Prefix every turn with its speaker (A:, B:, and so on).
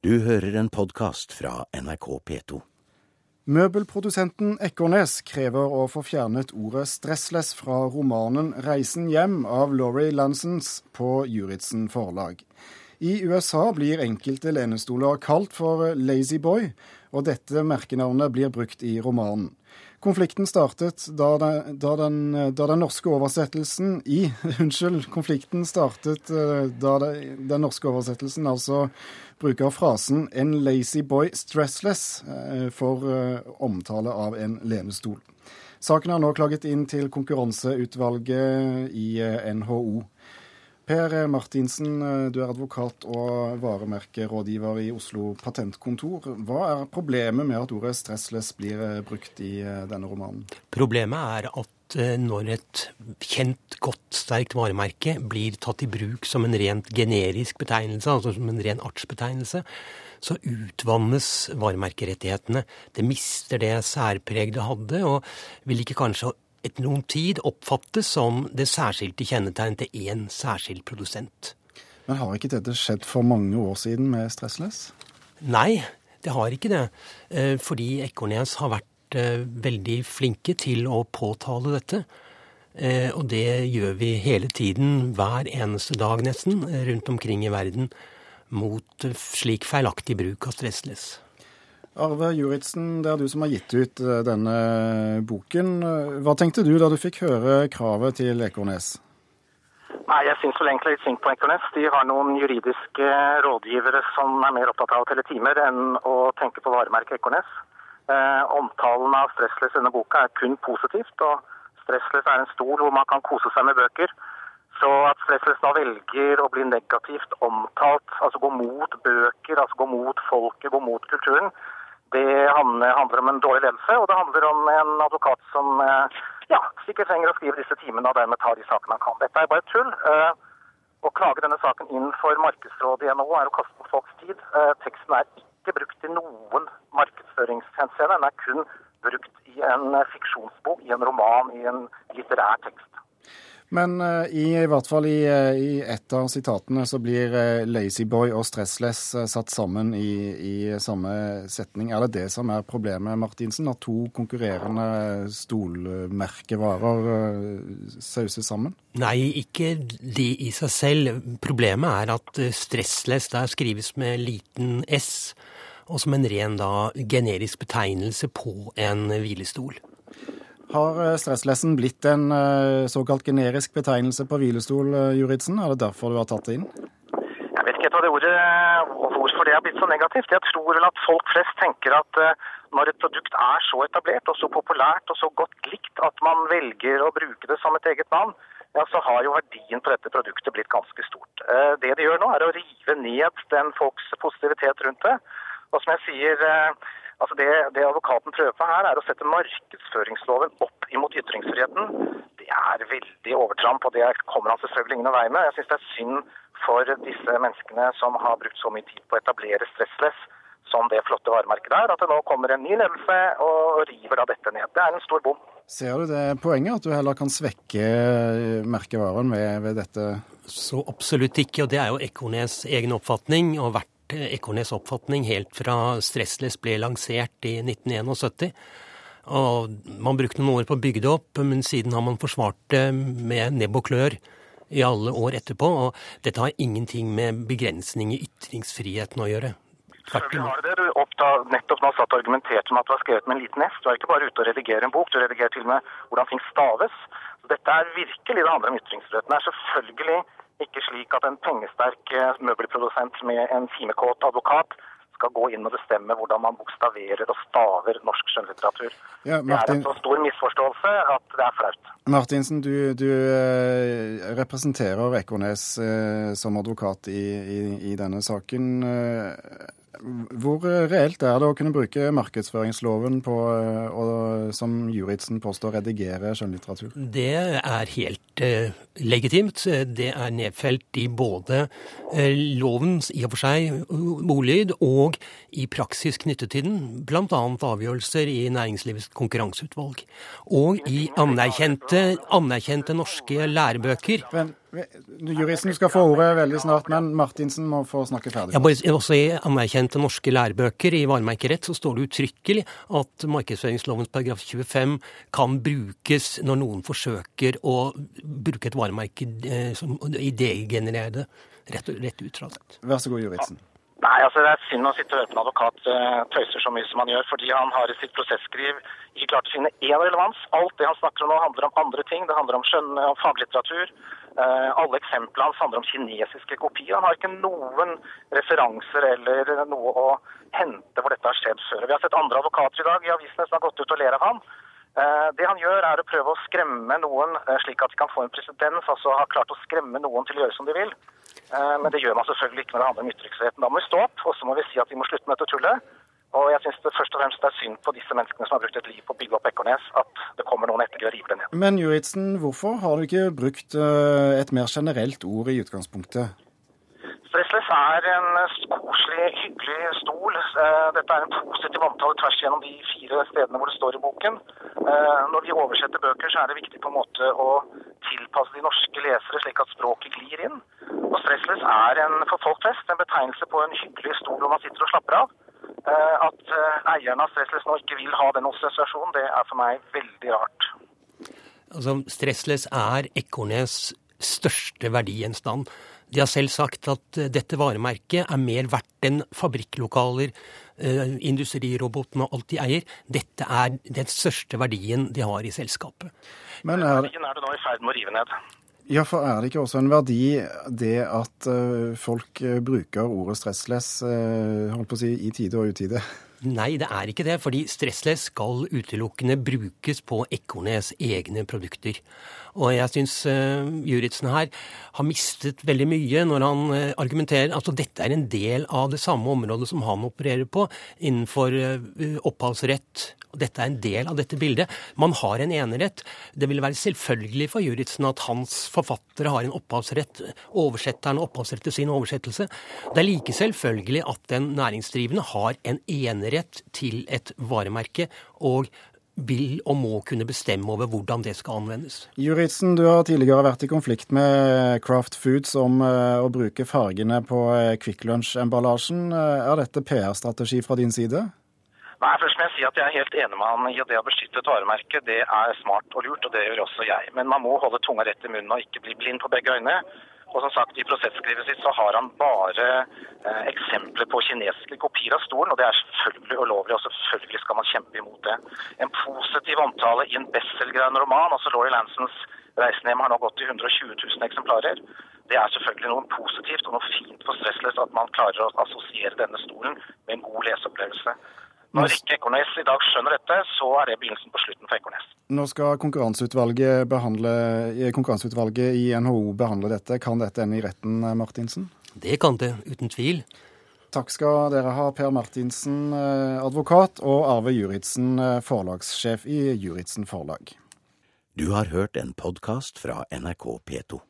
A: Du hører en podkast fra NRK P2.
B: Møbelprodusenten Ekornes krever å få fjernet ordet 'stressless' fra romanen 'Reisen hjem' av Laurie Lansons på Juritzen forlag. I USA blir enkelte lenestoler kalt for 'lazy boy', og dette merkenavnet blir brukt i romanen. Konflikten startet da den, da, den, da den, norske oversettelsen i Unnskyld. Konflikten startet eh, da den norske oversettelsen altså bruker frasen 'en lazy boy stressless' eh, for eh, omtale av en lenestol. Saken er nå klaget inn til konkurranseutvalget i NHO. Per Martinsen, du er advokat og varemerkerådgiver i Oslo patentkontor. Hva er problemet med at ordet 'stressless' blir eh, brukt i eh, denne romanen?
C: Problemet er at eh, når et kjent, godt, sterkt varemerke blir tatt i bruk som en rent generisk betegnelse, altså som en ren artsbetegnelse, så utvannes varemerkerettighetene. Det mister det særpreg det hadde, og vil ikke kanskje etter noen tid oppfattes som det særskilte kjennetegn til én særskilt produsent.
B: Men har ikke dette skjedd for mange år siden med Stressless?
C: Nei, det har ikke det. Eh, fordi Ekornes har vært eh, veldig flinke til å påtale dette. Eh, og det gjør vi hele tiden, hver eneste dag nesten, rundt omkring i verden, mot slik feilaktig bruk av Stressless.
B: Arve Juritzen, det er du som har gitt ut eh, denne boken. Hva tenkte du da du fikk høre kravet til Ekornes?
D: Nei, Jeg syns vel egentlig litt synd på Ekornes. De har noen juridiske rådgivere som er mer opptatt av å telle timer enn å tenke på varemerket Ekornes. Eh, omtalen av Stressless i denne boka er kun positivt. og Stressless er en stol hvor man kan kose seg med bøker. Så at Stressless da velger å bli negativt omtalt, altså gå mot bøker, altså gå mot folket, gå mot kulturen, det handler om en dårlig ledelse, og det handler om en advokat som eh, ja, sikkert trenger å skrive disse timene og dermed tar de sakene han kan. Dette er bare tull. Eh, å klage denne saken inn for Markedsrådet i NHO er å kaste på folks tid. Eh, teksten er ikke brukt i noen markedsføringshenseende. Den er kun brukt i en fiksjonsbok, i en roman, i en litterær tekst.
B: Men uh, i, i, hvert fall i, uh, i, ett av sitatene så blir uh, Lazyboy og Stressless satt sammen i, i, samme setning. Er det det som er problemet, Martinsen? At to konkurrerende stolmerkevarer sauses sammen?
C: Nei, ikke de i seg selv. Problemet er at Stressless der skrives med liten s, og som en ren da generisk betegnelse på en hvilestol.
B: Har eh, stresslessen blitt en eh, såkalt generisk betegnelse på hvilestol, eh, Juritzen? Er det derfor du har tatt det inn?
D: Jeg vet ikke hva det ordet, hvorfor det har blitt så negativt. Jeg tror vel at folk flest tenker at når et produkt er så etablert og så populært og så godt likt at man velger å bruke det som et eget navn, ja, så har jo verdien på dette produktet blitt ganske stort. Det de gjør nå, er å rive ned den folks positivitet rundt det. Og som jeg sier, Altså det, det, advokaten prøver på her, er å sette markedsføringsloven opp imot ytringsfriheten. Det er veldig overtramp, og det kommer han selvfølgelig ingen vei med. Jeg syns det er synd for disse menneskene som har brukt så mye tid på å etablere Stressless som det flotte varemerket der, at det nå kommer en ny ledelse og river da dette ned. Det er en stor bom.
B: Ser du det poenget, at du heller kan svekke merkevaren ved, ved dette?
C: Så absolutt ikke, og det er jo Ekornes egen oppfatning, og vært Ekornes oppfatning helt fra Stressless ble lansert i 1971. Og man brukte noen år på å bygge det opp, men siden har man forsvart det med nebb og klør i alle år etterpå. Og dette har ingenting med begrensning i ytringsfriheten å gjøre.
D: Selvfølgelig har det. Opptatt, nettopp nå satt og argumentert med at du har skrevet med en liten S. Du er ikke bare ute og redigerer en bok, du redigerer til og med hvordan ting staves. Så dette er virkelig det handler om ytringsfriheten. Det er selvfølgelig ikke slik at en pengesterk eh, møbelprodusent med en timekåt advokat skal gå inn og bestemme hvordan man bokstaverer og staver norsk skjønnlitteratur. Ja, Martin... Det er en så stor misforståelse at det er flaut.
B: Martinsen, du, du eh, representerer Ekornes eh, som advokat i, i, i, denne saken. Hvor reelt er det å kunne bruke markedsføringsloven på og, som Juritzen påstår, redigere skjønnlitteratur?
C: Det er helt eh, legitimt. Det er nedfelt i både eh, lovens i og for seg ordlyd og i praksis knyttet til den, bl.a. avgjørelser i Næringslivets konkurranseutvalg. Og i anerkjente, anerkjente norske lærebøker.
B: Men Juristen skal få ordet veldig snart, men Martinsen må få snakke ferdig.
C: Ja, bare, også I anerkjente norske lærebøker i varemerkerett så står det uttrykkelig at markedsføringslovens paragraf 25 kan brukes når noen forsøker å bruke et varemerke eh, som idégenererende rett, rett ut fra det.
B: Vær så god, Juritzen.
D: Nei, altså Det er synd å sitte og høre på en advokat uh, tøyser så mye som han gjør, fordi han har i sitt prosesskriv ikke klart å finne én relevans. Alt det han snakker om nå, handler om andre ting. Det handler om skjønn, om faglitteratur. Uh, alle eksemplene hans handler om kinesiske kopier. Han har ikke noen referanser eller noe å hente hvor dette har skjedd før. Vi har sett andre advokater i dag i avisene som har gått ut og ler av han. Uh, det han gjør, er å prøve å skremme noen slik at de kan få en presedens, altså har klart å skremme noen til å gjøre som de vil. Eh, men det gjør man selvfølgelig ikke når det handler om ytringsfriheten. Da må vi stå opp, og så må vi si at vi må slutte med dette tullet. Og jeg syns det først og fremst er synd på disse menneskene som har brukt et liv på å bygge opp Ekornes, at det kommer noen etter og river det ned.
B: Men Juritzen, hvorfor har du ikke brukt eh, et mer generelt ord i utgangspunktet?
D: Stressless er en koselig, hyggelig stol. Eh, dette er en positiv omtale tvers gjennom de fire stedene hvor det står i boken. Når vi oversetter bøker, så er det viktig på en måte å tilpasse de norske lesere slik at språket glir inn. Og stressless er en, for folk flest en betegnelse på en hyggelig stol hvor man sitter og slapper av. Eh, at eh, eierne av stressless nå ikke vil ha den assosiasjonen, det er for meg veldig rart.
C: Altså, Stressless er Ekornes største verdigjenstand. De har selv sagt at eh, dette varemerket er mer verdt enn fabrikklokaler, industrirobotene og alt de eier. Dette er den største verdien de har i selskapet.
D: Men er... Verdien er det nå i ferd med å rive ned.
B: Ja, for er det ikke også en verdi det at uh, folk uh, bruker ordet stressless uh, holdt på å si, i tide og utide?
C: Nei, det er ikke det. Fordi stressless skal utelukkende brukes på Ekornes egne produkter. Og jeg syns uh, Juritzen her har mistet veldig mye når han uh, argumenterer Altså dette er en del av det samme området som han opererer på innenfor uh, opphavsrett Dette er en del av dette bildet. Man har en enerett. Det vil være selvfølgelig for Juritzen at hans forfattere har en opphavsrett, oversetteren opphavsrett til sin oversettelse. Det er like selvfølgelig at den næringsdrivende har en enerett til et varemerke. og vil og må kunne bestemme over hvordan det skal anvendes.
B: Juritzen, du har tidligere vært i konflikt med Craft Foods om eh, å bruke fargene på eh, Kvikk Lunsj-emballasjen. Eh, er dette PR-strategi fra din side?
D: Nei, først må jeg si at jeg er helt enig med han i at det å beskytte et varemerke det er smart og lurt, og det gjør også jeg. Men man må holde tunga rett i munnen og ikke bli blind på begge øyne. Og som sagt, I prosessskrivet sitt så har han bare eh, eksempler på kinesiske kopier av stolen, og det er selvfølgelig ulovlig, og selvfølgelig skal man kjempe imot det. En positiv omtale i en bestselgende roman, altså Laurie Lansons 'Reisen hjem' har nå gått i 120 000 eksemplarer. Det er selvfølgelig noe positivt og noe fint for Stressless at man klarer å assosiere denne stolen med en god leseopplevelse. Når ikke Ekornes i dag skjønner dette, så er det begynnelsen på slutten for Ekornes.
B: Nå skal konkurranseutvalget, behandle, konkurranseutvalget i NHO behandle dette. Kan dette ende i retten, Martinsen?
C: Det kan det, uten tvil.
B: Takk skal dere ha, Per Martinsen, eh, advokat, og Arve Juritzen, eh, forlagssjef i Juritzen Forlag.
A: Du har hørt en podkast fra NRK P2.